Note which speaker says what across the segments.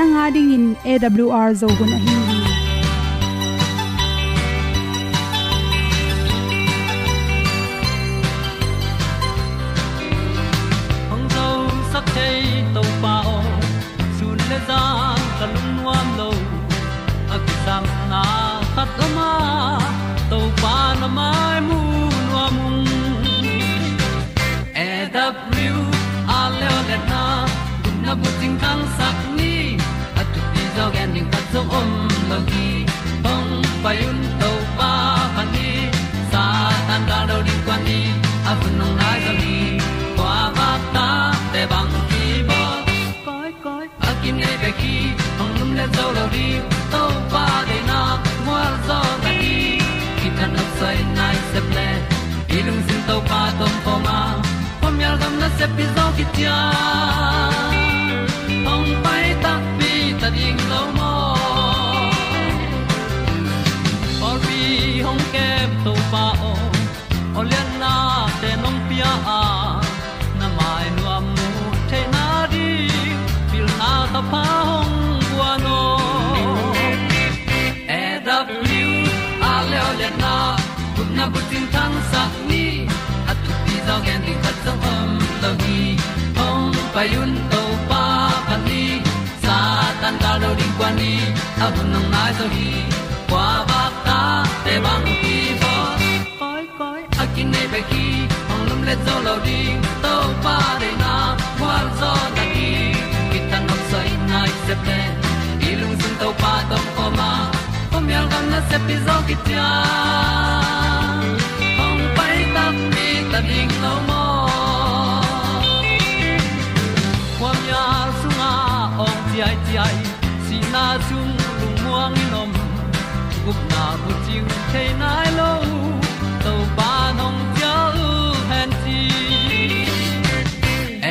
Speaker 1: nanga ding in awr zo gun a hi
Speaker 2: hong zo sak chei to pa o sun le za ka lun nuam lo a ki sam na khat o ma to pa na mai mu nuam e da pru a le na gun na bu ting tang sak lo gi hong pa un to pa pa ni sa tan da đâu di kwan ni a bu nong lai za ni kwa ba ta te bang ki bo koi koi a kim nei be ki hong lum le zo lo di to pa de na mo zo ta ni ki tan nok sai nai se ple ilung sin to pa tom pa ma. Pom yal gam na se pi zo ki tia ong pai na bu tin tan sa ni at tu pi zo gen di khat zo om lo gi hong pa yun to pa pa ni, sa tan da lo ding kwan ni, a bu nang mai so hi kwa ba ta te bang ki bo koi koi a kin nei pe ki ong lum le zo lo ding to pa de na kwa zo ta ki ki tan nok sai nai se pe ilung sun to pa tom ko ma. Pom yal gam na se pi zo ki tia hong chiu the nai lo to pa nong pia u han ti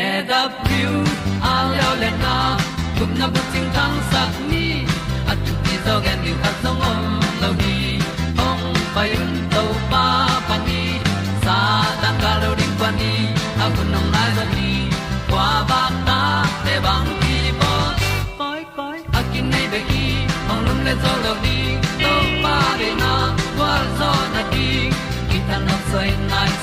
Speaker 2: e da pru a leo le na gup na bu chiu tang sat ni at ti zo gen ni at song om lo ni ong pa yun to pa pa ni sa tan ga lo ding pa ni, a bu nong lai za ni. Kwa ba ta te bang ki bo koi koi a kin nei be ki ong lum le zo lo ni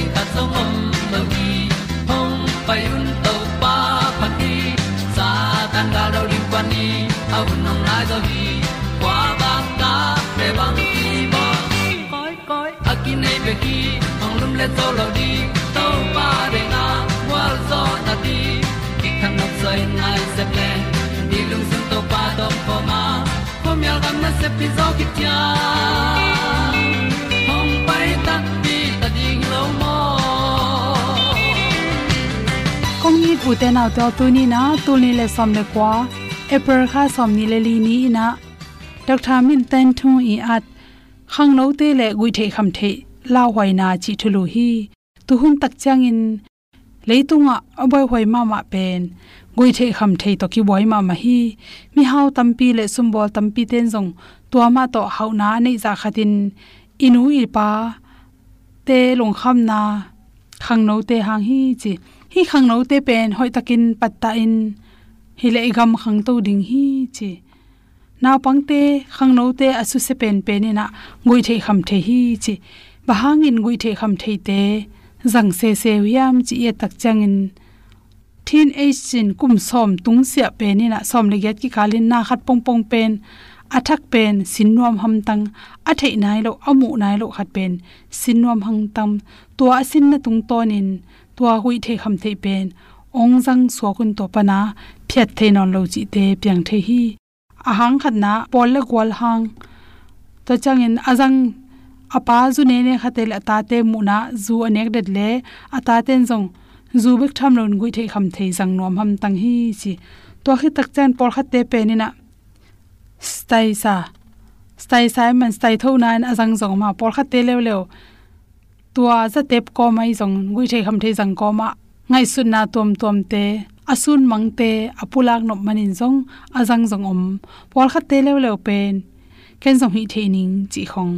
Speaker 2: ding ta song om lo gi hong pai un to pa pa ti sa tan ga do ri pa ni au nong lai do gi kwa ba ta pe bang ki bo koi koi a ki nei be ki hong lum le to lo di to pa de na wa zo na ti ki kan nok sai nai se ple ni lung sun to pa do po ma. Po mi gam na se pi zo ki tia
Speaker 1: kong ni pu te na to tu ni na, tu ni le som le kwa. E April kha som ni le li ni na. Dr min ten thu i at, khang no te le gui the kham the la hoi na chi thulu hi. Tu hum tak chang in leitunga aboi hoi ma ma pen. Goi the kham thei to ki boi ma ma hi. Mi hau tampi le sumbol tampi ten jong tua ma to hau na nei za khatin inu i pa, te long kham na. Khang no te hang hi chi hi khang no te pen, hoi takin patta in. Hi le gam khang to ding hi chi. Naw pangte khang no te asu se pen pen na ngui the kham the hi chi. Bahangin ngui the kham thei te. Zang se se wiam chi ye tak changin thin age chin kum som tung sia pen ni na som le get ki khalin na khat pong pong pen. Athak pen sinnom ham tang. A nai lo, amu nai lo khat pen. Sinnom hang tam. Tua sin na tung tonin tua hui the kham the pen, ong jang so kun to pana phet the non lo chi te pyang the hi. Ahang khat na, pol la gwal hang. Ta chang in azang apa zu ne ne khatel ata te mu na, zu anek det le, ata ten jong zu bik tham lon gui the kham the jang nom ham tang hi chi. To khi tak chan por khat te pe ni na stai sa. Stai sai man stai tho na an azang jong ma por khat te lew lew tua za tep ko mai jong gui thei kham thei jang ko ma ngai sun na tom tom te, asun mangte apulak nop manin jong azang jong om. Por khat te lew lew pen, ken jong hi theining chi khong.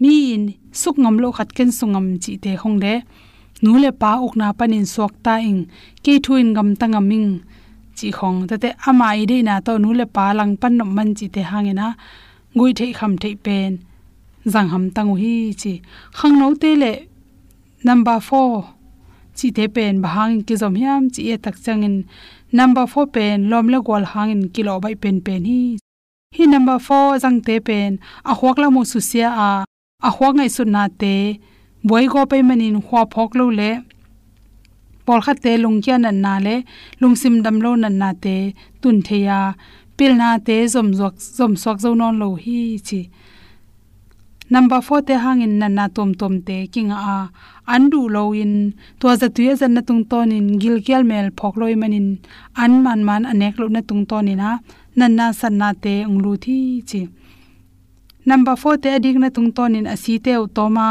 Speaker 1: Mi in suk ngam lo khat ken sungam chi te khong de. Nu le pa ok na panin sok ta ing, ke thuin gam tangaming chi khong. Ta te ama i de na to nu le pa lang pan nom man chi te hangena ngui thei kham thei pen zang ham tang hi chi khang no te le number 4 chi te pen bahang ki zom hiam chi e tak changin number 4 pen lom le gol hangin kilo bai pen pen hi. Hi number 4 zang te pen, a hwak la mo su sia a a hwak ngai su na te boi go pe manin hwa phok lo le. Pol kha te lung kya nan na le, lung sim dam lo nan na te, tun the ya pil na te zom zok zom sok zo non lo hi chi number 4 te hangin nan na tom tom te king a. Andu lo in to za tuya zan na tung ton in gil kyal mel phok loi manin. An man man anek lo na tung ton ina nan na san na te unglu thi chi. Number 4 te adik na tung ton in asi te utoma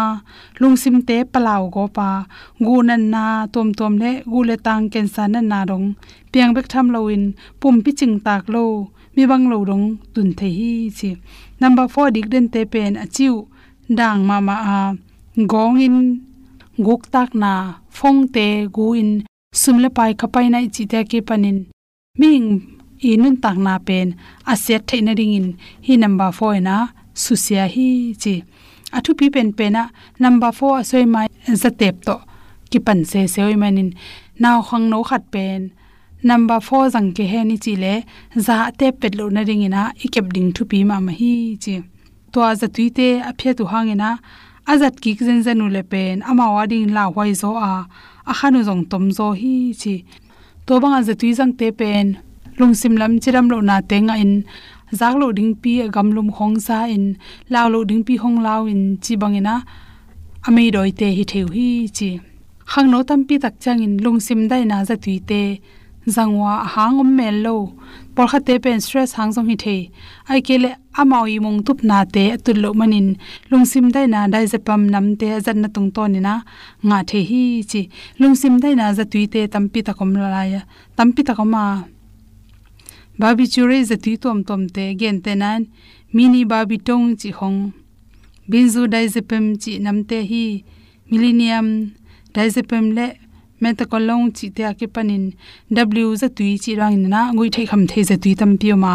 Speaker 1: lungsim te palaw go pa. Gu nan na tom tom le, gu le tang ken san na na rong. Piang bek tham lo in pum pi ching tak lo. Mi bang lo rong tun the hi chi number 4 dik den te pen achiu. Dang ma ma a ah, gong in guk tak na, phong te gu in sumle pai khapai nai chi te ke panin ming inun tak na pen aset theina ring in. Hi number 4 na susia hi chi. Athu pi pen pen na, number 4 soi mai zatep to, ki pan se seoi manin naw khang no khat pen number 4 zang ke he ni chi le, za te pet lo na ring ina ikep ding thu pi ma ma hi chi. To a za tuite a phe tu hang hangena azat ki zen zen u le pen ama wa ding la wai zo a a khanu zong tom zo hi chi. To bang a za tui zang te pen, lung sim lam chiram lo na te nga in, zak lo ding pi gam lum khong sa in law lo ding pi hong lao in chi bang bangena amei doi te hi theu hi chi. Khang no tam pi tak chang in, lung sim dai na za tui te zangwa hang om mel lo por kha te pen stress hang jong hi the. Ai ke le amau i mong tup na te atul lo manin. Lungsim dai na dai ze pam nam te zan na tung ton na. Nga the hi chi. Lungsim dai na za tui te tampi ta kom la ya. Tampi ta koma babi chure za tui tom tom te gen te nan. Mini babi tong chi hong. Binzu dai ze pem chi nam te hi. Millennium dai ze pem le meta kolong chi te ake panin w za tui chi rang na, ngui thei kham thei za tui tam pi ma.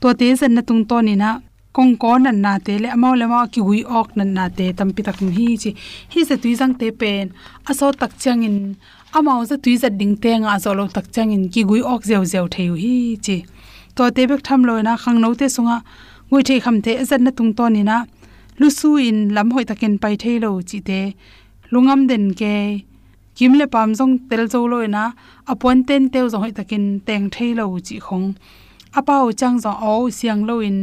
Speaker 1: To te zan na tung to ni na, kong ko nan na te, le amaw le ma ki hui ok nan na te, tam pi tak hi chi. Hi za tui jang te pen. Aso tak chang in amaw za tui za ding te nga zo lo tak chang in ki gui ok zeu zeu thei hi chi. To te bek tham lo na, khang no te sunga, ngui thei kham te zan na tung to ni na. Lu su in lam hoi takin pai thei lo chi te. Lungam den ke kimle pam jong tel zo loi na apon ten teu zo hoi takin teng thei lo chi khong. Apao chang zo o siang lo in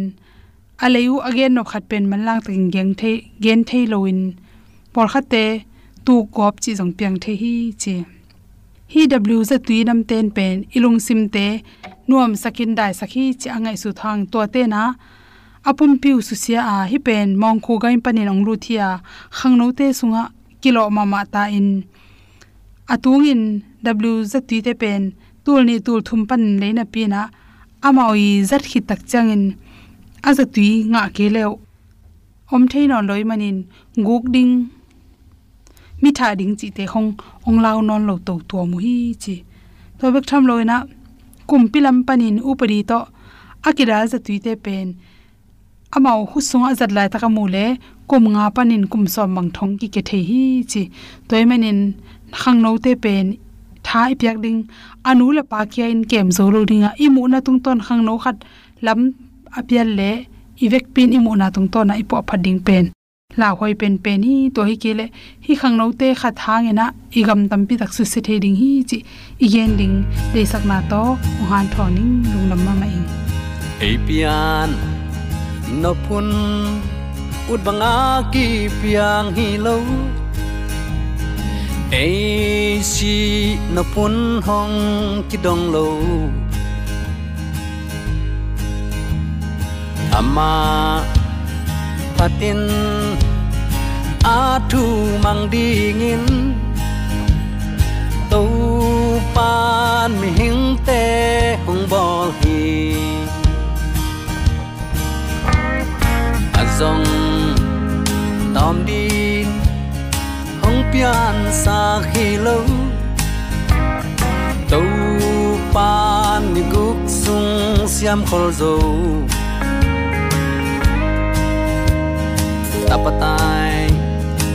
Speaker 1: aleu again no khat pen man lang takin geng thei, gen thei lo in. Por khate tu kop chi jong piang thei hi chi hi w za tui nam ten pen, ilung sim te, nuam sakin dai sakhi chi angai su thang to te na. Apum piu su sia a hi pen, mong khu gain panin ong lu thia khangno te sunga kilo mama ta in atung in w ti te pen tul ni tul thum pan leina pina amawi zat khi tak changin. Aza tui nga ke leo. Om thein on loi manin. Guk ding. Mi tha ding chi te hong. Ong lao non lo to to mu hi chi. To bek tham loina kum pilam panin upari to. Akira za tui te pen amao hu sung azat lai taka mu le. Kum nga panin kum som mang thong ki ke the hi chi. Toy manin. Khang no te pen thai piak ding anu le pa kya in kem zo lo dinga imu na tung ton khang no khat lam apial le ivek pin imu na tung ton na ipo phading pen la hoi pen pen hi to hi kele hi khang no te khat hang ena igam tam pi tak su se the ding hi chi igen ding le sak na to han thoning lung lam ma mai
Speaker 2: apian no pun ut banga ki piang hi lo e si no pun hong ki dong lo ama patin a thu mang dingin tàu pan mi hing te hong bol hi azong tom din pian sa khi lâu. Tàu pan ni guk sung siam khol zo tapatai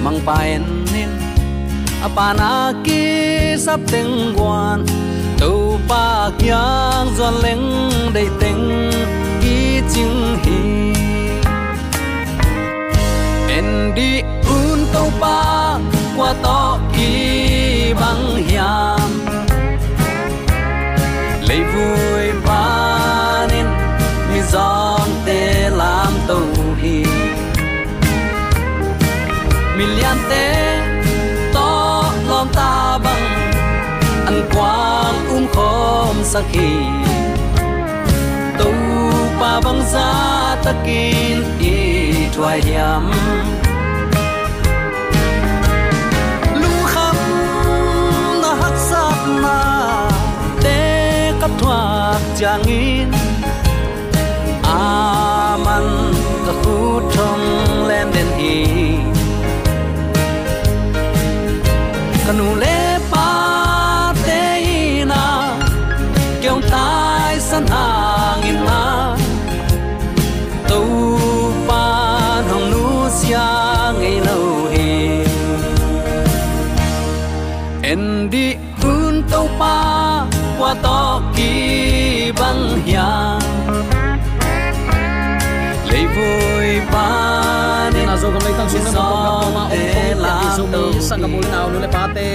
Speaker 2: mang paen nin apana ki sap teng quan. Tu pa kyang zon leng dei teng ki ching hi qua to ki bang hiam lấy vui pa nên mi giòn te làm tàu hi million te to lom ta bang an quang um khom sakhi tu pa bang za takin i thwai yam thuak changin aman ta khu trong len den hi
Speaker 3: zo mi sang ka mul naw le pate.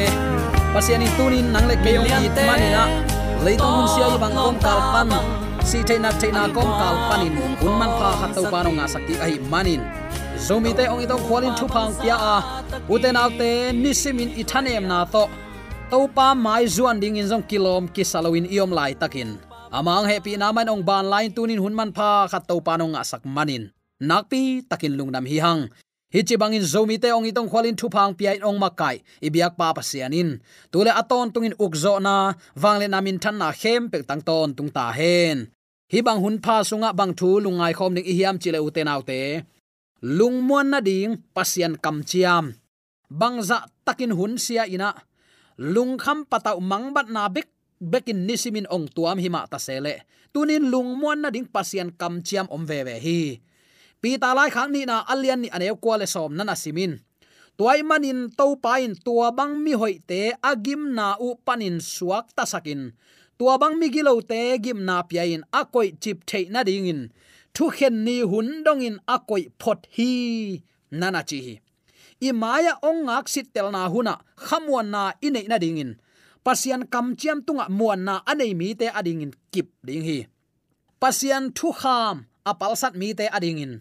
Speaker 3: Pasian in tunin nang le kayong it manina leitung hun sia ibang kom kal pan si theina theina kom kal panin un man pha khat to pa no nga sakti ai manin zomi te ong itong khwalin thu phang pia a. Uten autte nisimin ithanem na to. To pa mai zuan ding in jong kilom ki salawin iom lai takin amang happy naman ong ban line tunin hunman pha khat to pa no nga sak manin nakpi takin lungnam hi hang hi chi bangin zomi te ong itong khwalin thu phang piai ong makai. Ibiak pa pasianin. Tule aton tungin ukzo na wangle namin than na khem pek tang ton tung ta hen. Hi bang hun pha sunga bang thu lungai khom ning hiam chile uten autte. Lungmon na ding, pasian kam chiam. Bangza takin hun sia ina. Lung kham pata mang bat na bek, bekin nisimin ong tuam hima ta sele. Tunin lungmon na ding pasian kam chiam om ve ve hi pi ta lai khang ni na alian ni anew kwale som nana simin. Tuai manin to pain tua bang mi hoi te agim na u panin suak ta sakin tua bang mi gilo te gim na piain akoi chip thei na dingin. Thu khen ni hun dongin akoi phot hi nana chi hi i maya ong ngak sit tel na huna khamwan na inei na dingin. Pasian kam chiam tunga muan na anei mi te adingin kip ding hi. Pasian thu kham apal sat mi te adingin.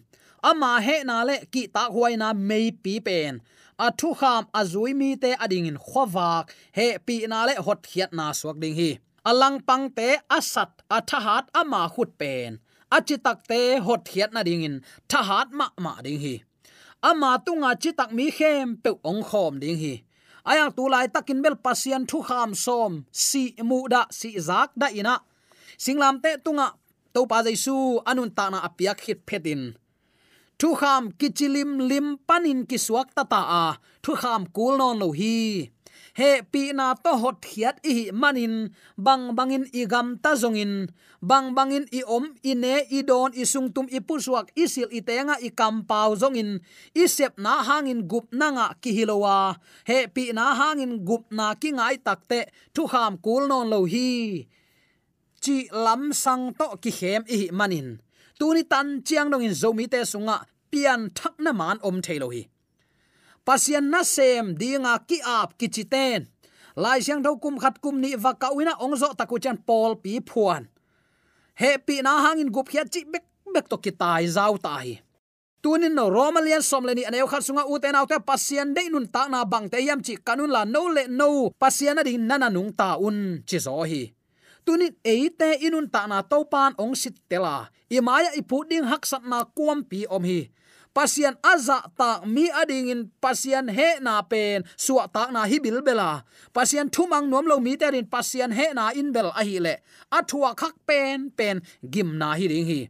Speaker 3: Ama he na le ki ta huai na mei pi pen. A thu kham azui mi te ading in khowak he pi na le hot khiat na suak ding hi. Alang pang te asat athahat ama khut pen. Achitak te hot khiat na ding in thahat ma ma ding hi. Ama tunga chitak mi khem pe ong khom ding hi. Ayang tu lai takin bel pasian thu kham som. Si mu da si zak da ina. Singlam te tunga to pa jaisu anun ta na apiak hit phetin thu kham kichilim lim panin ki suak ta ta a thu kham kul non lo hi. He pi na to hot hiat i manin. Bang bangin igam ta zongin. Bang bangin i om, i ne, i don, i sung tum, i pu suak i sil, i tenga, i kam pau zongin. I sep na hangin gup nanga ki hilowa. He pi na hangin gup na ki ngai takte. Thu kham kul non lo hi chi lam sang to ki hem i manin. Tuni tan chiang dong in zomi te sunga, pian thak na man om thelo hi. Pasian na sem dinga ki ap ki chiten lai siang do kum khat kum ni va kawina ongzo taku chan pol pi phuan. He pi na hangin gup khia chi bek bek to ki tai zau tai tunin no romalian somleni aneu khat sunga uten autte pasian de nun ta na bang te yam chi kanun la no le no. Pasian na ding nana nung ta un chi zo hi tunin eite inun ta na to pan ong sit tela. Imaya i puding hak sat na kuam pi om hi. Pasian aza ta mi ading in pasian he na pen suwa ta na hi bil bela. Pasian thumang nom lo mi terin pasian he na in bel a hi le. Athua khak pen pen gim na hi ring hi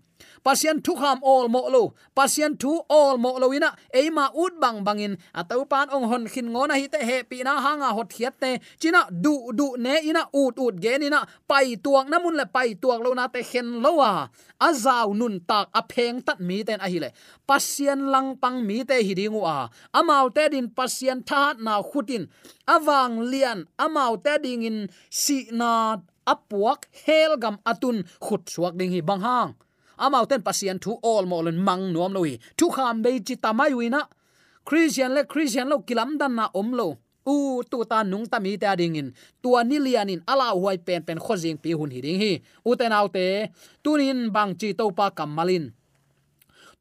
Speaker 3: pasian thu kham all mo lo. Pasian thu all mo lo ina. Eima ut bang bangin. Atau pan ong hon khin ngona hi te he pi na hanga hot hiat te china du du ne ina, ut ut gen ina. Pai na namun le pai tuak lo na te khen lo wa azau nun tak a pheng tat mi ten a hi le. Pasian lang pang mi te hi dingu a. Amau te din pasian tha na khutin. Awang lian amau te ding in si na apuak helgam atun khut suak ding hi bang hang amau ten pasien thu all molen mang nuam loi thu kham be chi tamai wina christian le, christian lo kilam dan na om lo. U tu ta nung ta mi ta ding in. Tua ni lian in ala huai pen pen khojing pi hun hi ding hi. U te nau te tunin bang chi to pa kamalin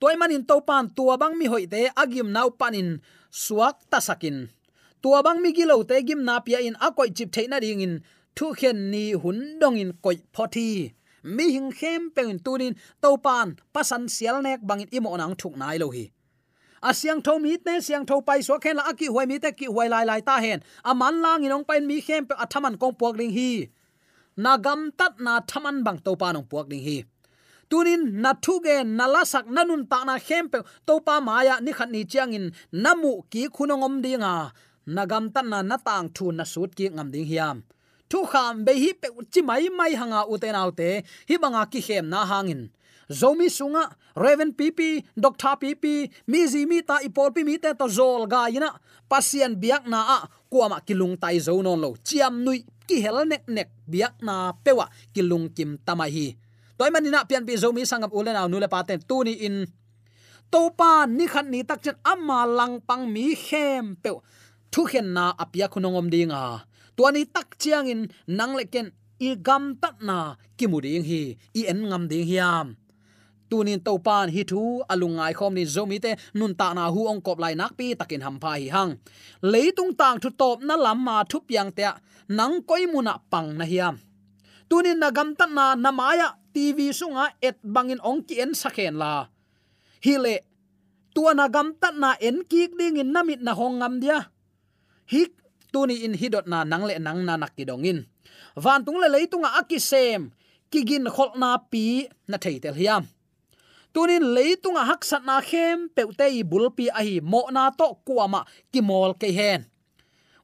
Speaker 3: toy manin to pan tua bang mi hoi te agim nau panin suak ta sakin tua bang mi gilo te, gim na pia in akoi chip theina ding in. Thu khen ni hun dong in koi phothi mi hing khem pen tunin to pan pasan sial nek bangin imo nang thuk nai lo hi. Siang tho mi te siang tho pai so khen la aki huai mi te ki huai lai lai ta hen. Aman lang inong pen mi khem pe athaman kong puak ding hi. Na gam tat na thaman bang to pa nong puak ding hi. Tunin na thu ge, na la sak nanun ta na khem pe to pa maya ni khat ni chiang in namu ki khunongom dinga nagam tan na natang thu na sut ki ngam ding hiam thu kham be hi pe chi mai mai hanga uten autte hi banga ki khem na hangin zomi sunga raven pp doctor pp mi zi mi ta ipol pi mi te to zol ga ina pasien biak na a kuama kilung tai zo non lo chiam nui ki hel nek nek biak na pewa kilung kim tamai hi toy manina pian pi zomi sangam ulen aw nule paten tuni in topa ni khan ni tak chen amma lang pang mi khem pe thu khen na apia khunongom dinga tuani tak chiang in nang leken i gam tat na kimuding hi, i en ngam ding hiam. Tunin to pan hi thu alungai khom ni zomi te nun ta na hu ong kop lai nak pi takin ham pha hi hang. Leitung tang thu top na lam ma thu piang te nang koi muna pang na hiam. Tunin na gam tat na namaya tv sunga et bangin ong ki en sakhen la. Hi le tuana gam tat na en kik ding in namit na hong dia hik tuni in hidot na nang le nang na nakidongin van tung le leitunga akisem kigin khol na pi na theitel hiam. Tunin leitunga haksat na khem peute i bulpi a hi mo na to kuama ki mol ke hen.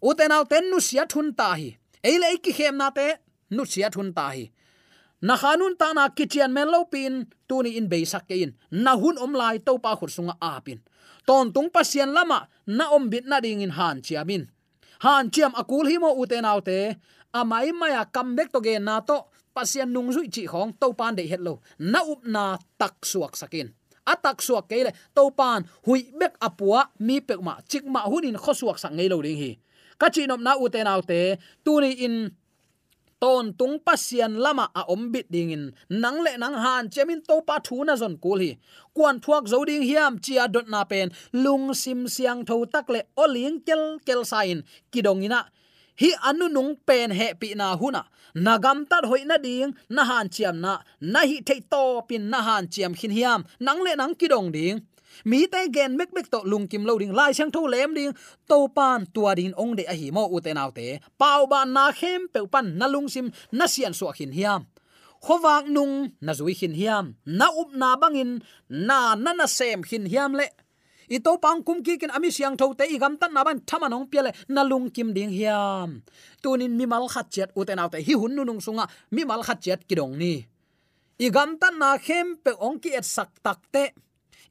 Speaker 3: Uten au ten nu sia thun ta hi. Eile ki khem na te, nu sia thun ta hi. Na khanun ta na kichian men lo pin, tuni in be sak ke in. Na hun om lai to pa khur sunga a pin. Ton tung pasian lama, na om bit na ding in han chiamin han chiam akul hi mo uten autte amai maya comeback to ge na to pasian nung zui chi khong to pan de het lo. Na up na tak suak sakin. Atak suak ke le, to pan hui bek apua mi pek ma, chik ma hunin kho suak sang ngei lo ding hi. Ka chi nom na uten autte tu ni in ton tung pasian lama a ombit dingin nang le nang han chemin to pa thu na zon kul hi kwan thuak zo ding hiam chia dot na pen lung sim siang tho tak le oling kel kel sain kidongina hi anu nung pen he pi na huna nagam tat hoi na ding na han chiam na na hi thei to pin na han chiam khin hiam nang le nang kidong ding mi te gen mek mek to lung kim lo ding lai chang tho lem ding to pan tua din ong de a hi mo u te nau te pau ban na khem pe pan na lung sim, na sian so khin hiam. Khowak nung, na zui khin hiam. Na up na bangin, na na na sem khin hiam le i to pang kum ki kin ami siang tho te i gam tan na ban thama nong pele na lung kim ding hiam. Tunin mi mal khat chet u te nau te hi hun nu nung sunga, mi mal khat chet kidong ni. I gam tan na khem pe ong ki et sak tak te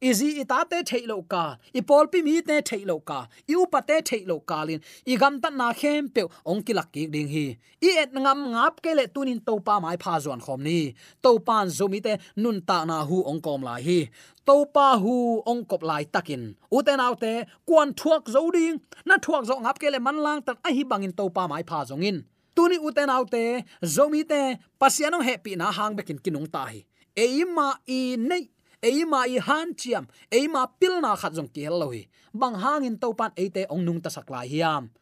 Speaker 3: izi itate thailo ka ipolpi mi te thailo ka i upa thailo ka lin. I gam tan na khem pe ongki lakki ding hi. I et ngam ngap ke le tunin topa mai pha zon khom ni. Topan zomi te nun ta na hu ongkom lai hi. Topa hu ongkop lai takin. Uten autte kwan thuak zo ding. Na thuak zo ngap ke le man lang tan a hi bangin topa mai pha zongin tuni uten autte zomi te pasiano happy na hang bekin kinung ta hi. Eima i nei eima i han chiam. Eima pilna khat jong ki hello hi. Bang hangin topan ate ong nung ta saklai hiam.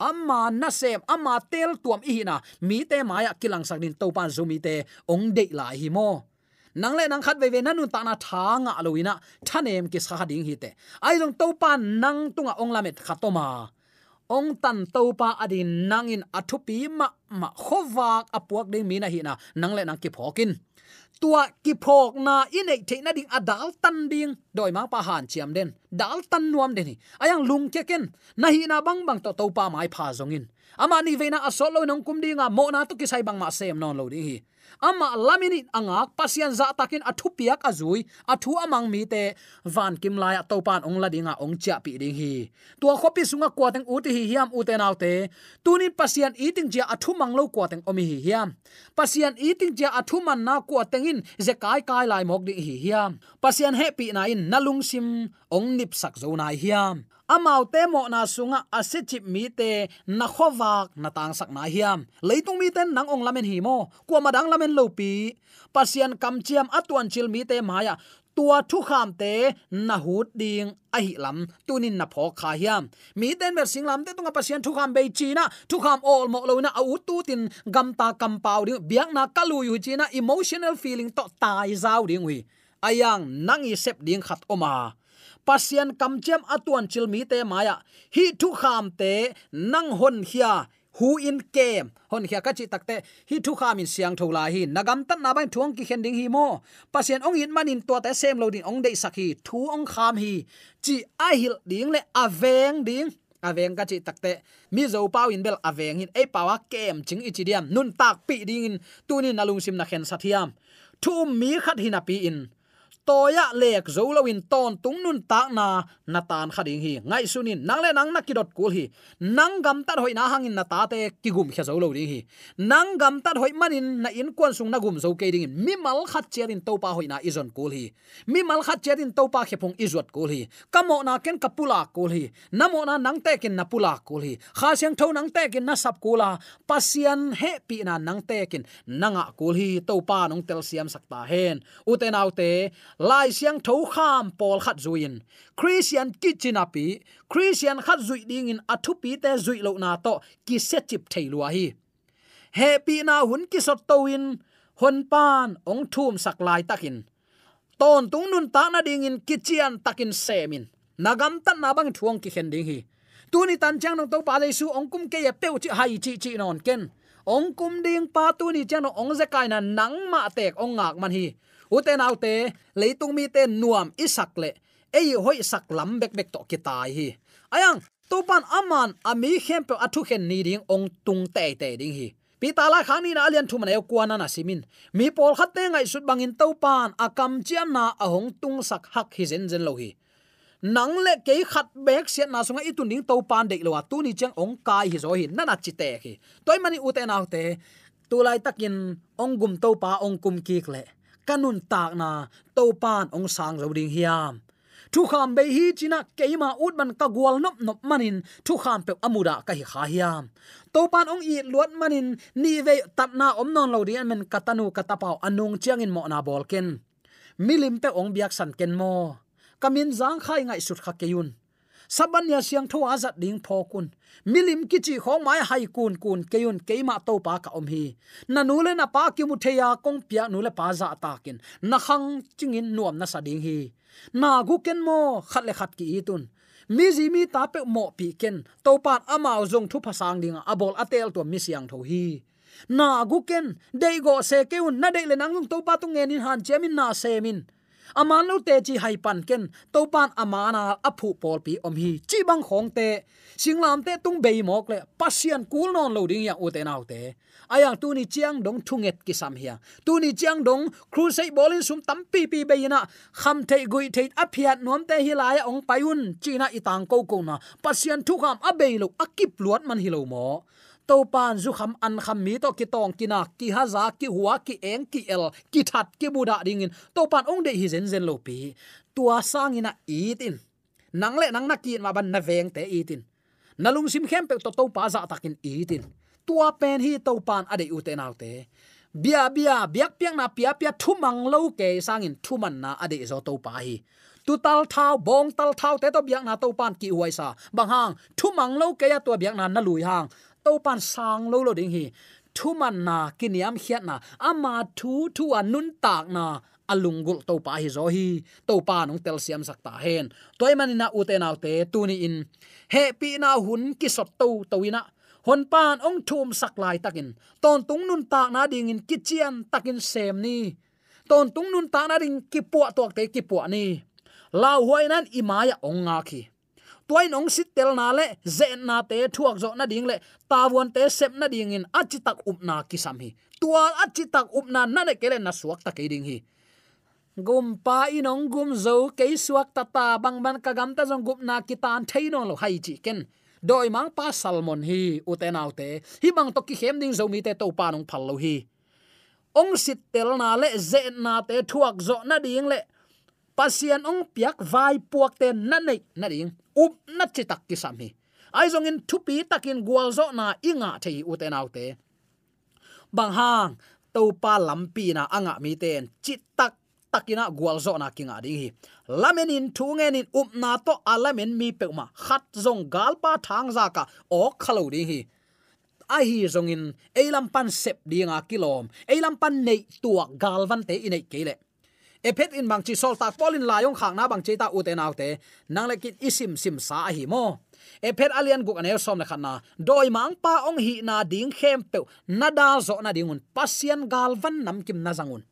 Speaker 3: Amma na sem, amma tel tuam i na. Mi te maya kilang sak din topan zumi te ong de la hi mo. Nang le nang khat ve ve nanu ta na tha nga aloina thanem ki sa ding hi te. Ai long topan nang tunga ong lamet khatoma ong tan topa adin nangin athupi ma ma khowak apuak ding mina hi na. Nang le nang ki phokin tua ki phok na inei the na ding adal tan ding. Doi ma pa han chiam den. Dal tan nuam den hi ayang lung ke ken. Na hi na bang bang to to pa mai pha zongin ama ni veina lo nong kum dinga mo na to ki sai bang ma sem non lo ding hi ama lamini angak pasian za takin athu piak azui athu amang mi te. Van kim lai to pan ong ladinga ong cha pi ding hi. Tua khopi sunga ko teng uti hi hiam uten te nau tunin pasian eating ja athu mang lo kwa teng omi hi hiam. Pasian eating ja athu man na ko tengin, ze kai kai lai mok di hi hiam pasian happy na in nalung sim ong nip sak zo nai hiam. Amau te mo na sunga ase chip mi te na khowak na tang sak na hiam. Leitung mi ten nang ong lamen hi mo. Kwa madang lamen lo pi. Pasian kam chiam atuan chil mi te maya tua thu kham te na hut ding a hi lam tunin na pho kha hiam. Mi ten mer sing lam te tunga pasian thu kham be chi na. Thu kham all mo lo na au tu tin gam ta kam pau ding. Biak na kalu yu chi na emotional feeling to tai zau ding wi ayang nangi sep ding khat oma. Pasian kamchem atuan chilmi te maya. Hi thu kham te nang hon hia hu in kem. Hon hia kachi takte hi thu kham in siang thola hi. Nagam tan na bai thuang ki khending hi mo. Pasien ong in manin to ta sem lo din ong dei sakhi thu ong kham hi. Chi a hil ding le aveng ding. Aveng ka chi takte mi zo pau in bel aveng in. E pawa kem ching ichidiam nun tak pi ding in. Tunin nalung sim na khen sathiam thu mi khat hinapi in toya lek zolo in ton tung nun ta na natan khading hi ngai sunin nang le nang na kidot kul hi nang gam tar hoi na hangin na ta te ki gum kha zolo ding hi nang gam tar hoi manin na in kon sung na gum zo ke ding mi mal khat cherin to pa hoi na izon kul hi mi mal khat cherin topa pa khepong izot kul hi kamo na ken kapula kul hi namo na nang te ken na pula kul hi kha siang tho nang te ken na sap kula pasian he pi na nang te ken nanga kul hi topa nong tel siam sakta hen uten autte lai siang tho kham pol khat zuin. Christian kitchen api christian khat zui ding in athu pi te zui lo na to ki se chip thei lua hi. He pi na hun ki sot to in. Hon pan ong thum sak lai takin ton tung nun ta na ding in kitchen takin semin nagam tan na bang thuang ki khen ding hi. Tuni tan chang nong to pa le su ong kum ke ya peu chi hai chi chi non ken. Ong kum ding pa tu ni chang ong ze kai na nang ma tek ong ngak man hi uten autte leitung mi te nuam isak le ei hoi sak lam bek bek to ki tai hi. Ayang topan aman ami khem pe athu khen ni ding ong tung te te ding hi. Pi ta la ni na alian thu man e kwana na simin. Mi pol khat te ngai sut bangin topan akam chiam na ahong tung sak hak hi zen zen lo hi. Nang le ke khat bek siat na sunga itun ding to pan de lo tu ni chang ong kai hi zo hi. Na na chi te khi toy mani u te na te tu lai takin ong gum to pa ong kum ki kle kanun tak na to pan ong sang lo ding hiam. Thu kham be hi china keima ut man ka gwal nop nop manin, thu kham pe amuda ka hi kha hiam. To pan ong i luat manin, ni ve tat na om non lo dian men katanu katapau anung chiang in mo na bol ken milim pe ong biak san ken mo. Kamin zang khai ngai sut kha keyun sabanya siang tho azat ding phokun milim kichi khong mai hai kun kun keun keima to pa ka om hi na nule na pa ki mutheya kong pia nule pa za takin na khang chingin nuam na sading hi na gu ken mo khat le khat ki itun mi ji mi ta pe mo pi ken to pan amao zong thu phasang ding abol atel to mi siang tho hi na gu ken dei go se keun na dei le nang to pa tu ngen in han chemin na semin aman lo te chi hai pan ken to pan amana aphu pol pi om hi chi bang khong te singlam te tung be mok le pasian kul non lo ding ya u te nau te ayang tu ni chiang dong thunget ki sam hia tu ni chiang dong crusade bolin sum tam pi pi be na kham te gui te aphiat nom te hi lai ong payun, china itang ko ko na. Pasian thu kham abei lo akip luat man hi lo mo to pan zu kham an kham mi to ki tong kina ki haza ki huwa ki eng ki el ki that ki buda ding in to pan ong de hi zen zen lo pi tua sang ina itin nang le nang na ki ma ban na veng te itin nalung sim khem pe to to pa za takin itin tua pen hi to pan ade u te nau te bia bia biak piang na pia pia thu mang lo ke sangin thu man na ade zo to pa hi tu tal thao bong tal thao te to biak na to pan ki huai sa bang hang thu mang lo ke ya to biak na na lui hang to pan sang lo lo ding hi. Thu man na, kiniam khiat na. Ama thu thu anun tak na. Alungul to pa hi zo hi. To pa nong tel siam sak ta hen. Toy manina ute naw te tu ni in. He pi na hun ki sot to to ina. Hon pan ong thum sak lai takin. Ton tung nun tak na ding in kichian takin sem ni. Ton tung nun ta na ding ki pu tok te ki pu ni. Lau huai nan imaya ong nga khi toy nong sit tel na le ze na te thuak zo na ding le, ta won te sep na ding in achi tak up na ki sam hi. Tua achi tak up na na ne kele na suak ta ke ding hi. Gum pa inong gum zo ke suak ta ta, bang ban ka gam ta jong gup na ki tan thei no lo hai chi ken. Doi mang pa salmon hi uten autte hi bang to ki hem ding zo mi te to pa nong phal lo hi. Ong sit tel na le ze na te thuak zo na ding le. Pasian ong piak vai puak te na nei, na ding up na chi tak ki sam hi ai zong in thupi takin gwal zo na inga thei u te nau te bang hang to pa lampi na anga mi ten chi tak takina gwal zo na kinga ding hi lamen in thungen in up na to alamen mi pe ma khat zong gal pa thang za ka o khalo ding hi ai hi zong in eilam pan sep dinga kilom eilam pan nei tuak galvan te inei kele ephet in bang chi sol tak polin layong khang na bang cheta uten autte nang le kit isim sim sa hi mo. Ephet alian guk anel som le khanna doi mang pa ong hi na ding khem pe. Na da zo na dingun pasian galvan nam kim na zangun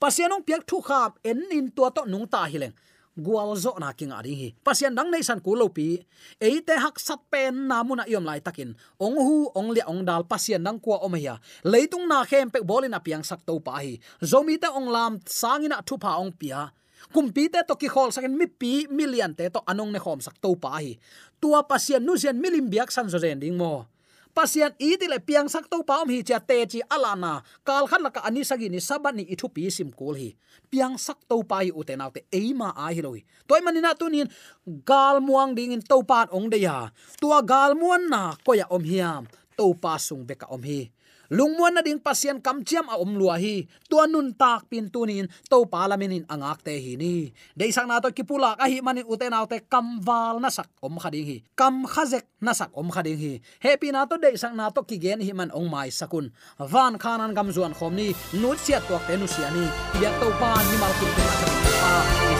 Speaker 3: pasian ong piak thu khap en in tua to nung ta hileng gual zo na king ari hi. Pasian dang nei san ku lo pi eite hak sat pen namuna yom lai takin. Ong hu, ong le ong dal pasian dang kwa omaya leitung na khem pe bolin apiang sak to pa hi. Zomi ta ong lam sangina thu pa ong pia. Kumpi te to ki khol sakin mi pi million te to anong ne khom sak to pa hi. Tua pasian nu zen milim biak san zo zen ding mo pasian i ti le piang sak to pa om hi cha te chi alana kal khan la ka ani sagi ni sabani i thu pi sim kul hi. Piang sak to pa hi uten autte eima a hi loi. Toy manina tunin gal muang ding in to pa ong de ya. Tua gal muan na ko ya om hiam. To pa sung beka om hi lungmuan na ding pasien kam chiam a om lua hi tua nun tak pin tunin to parlament in angak te hi ni de sang na to kipula ka hi manin uten autte kamwal na sak om khading hi. Kam khazek na sak om khading hi. Happy na to de sang na to kigen hi man ong mai sakun. Van khanan gam zuan khom ni nut sia to te nu sia ni ya to pa ni mal kin te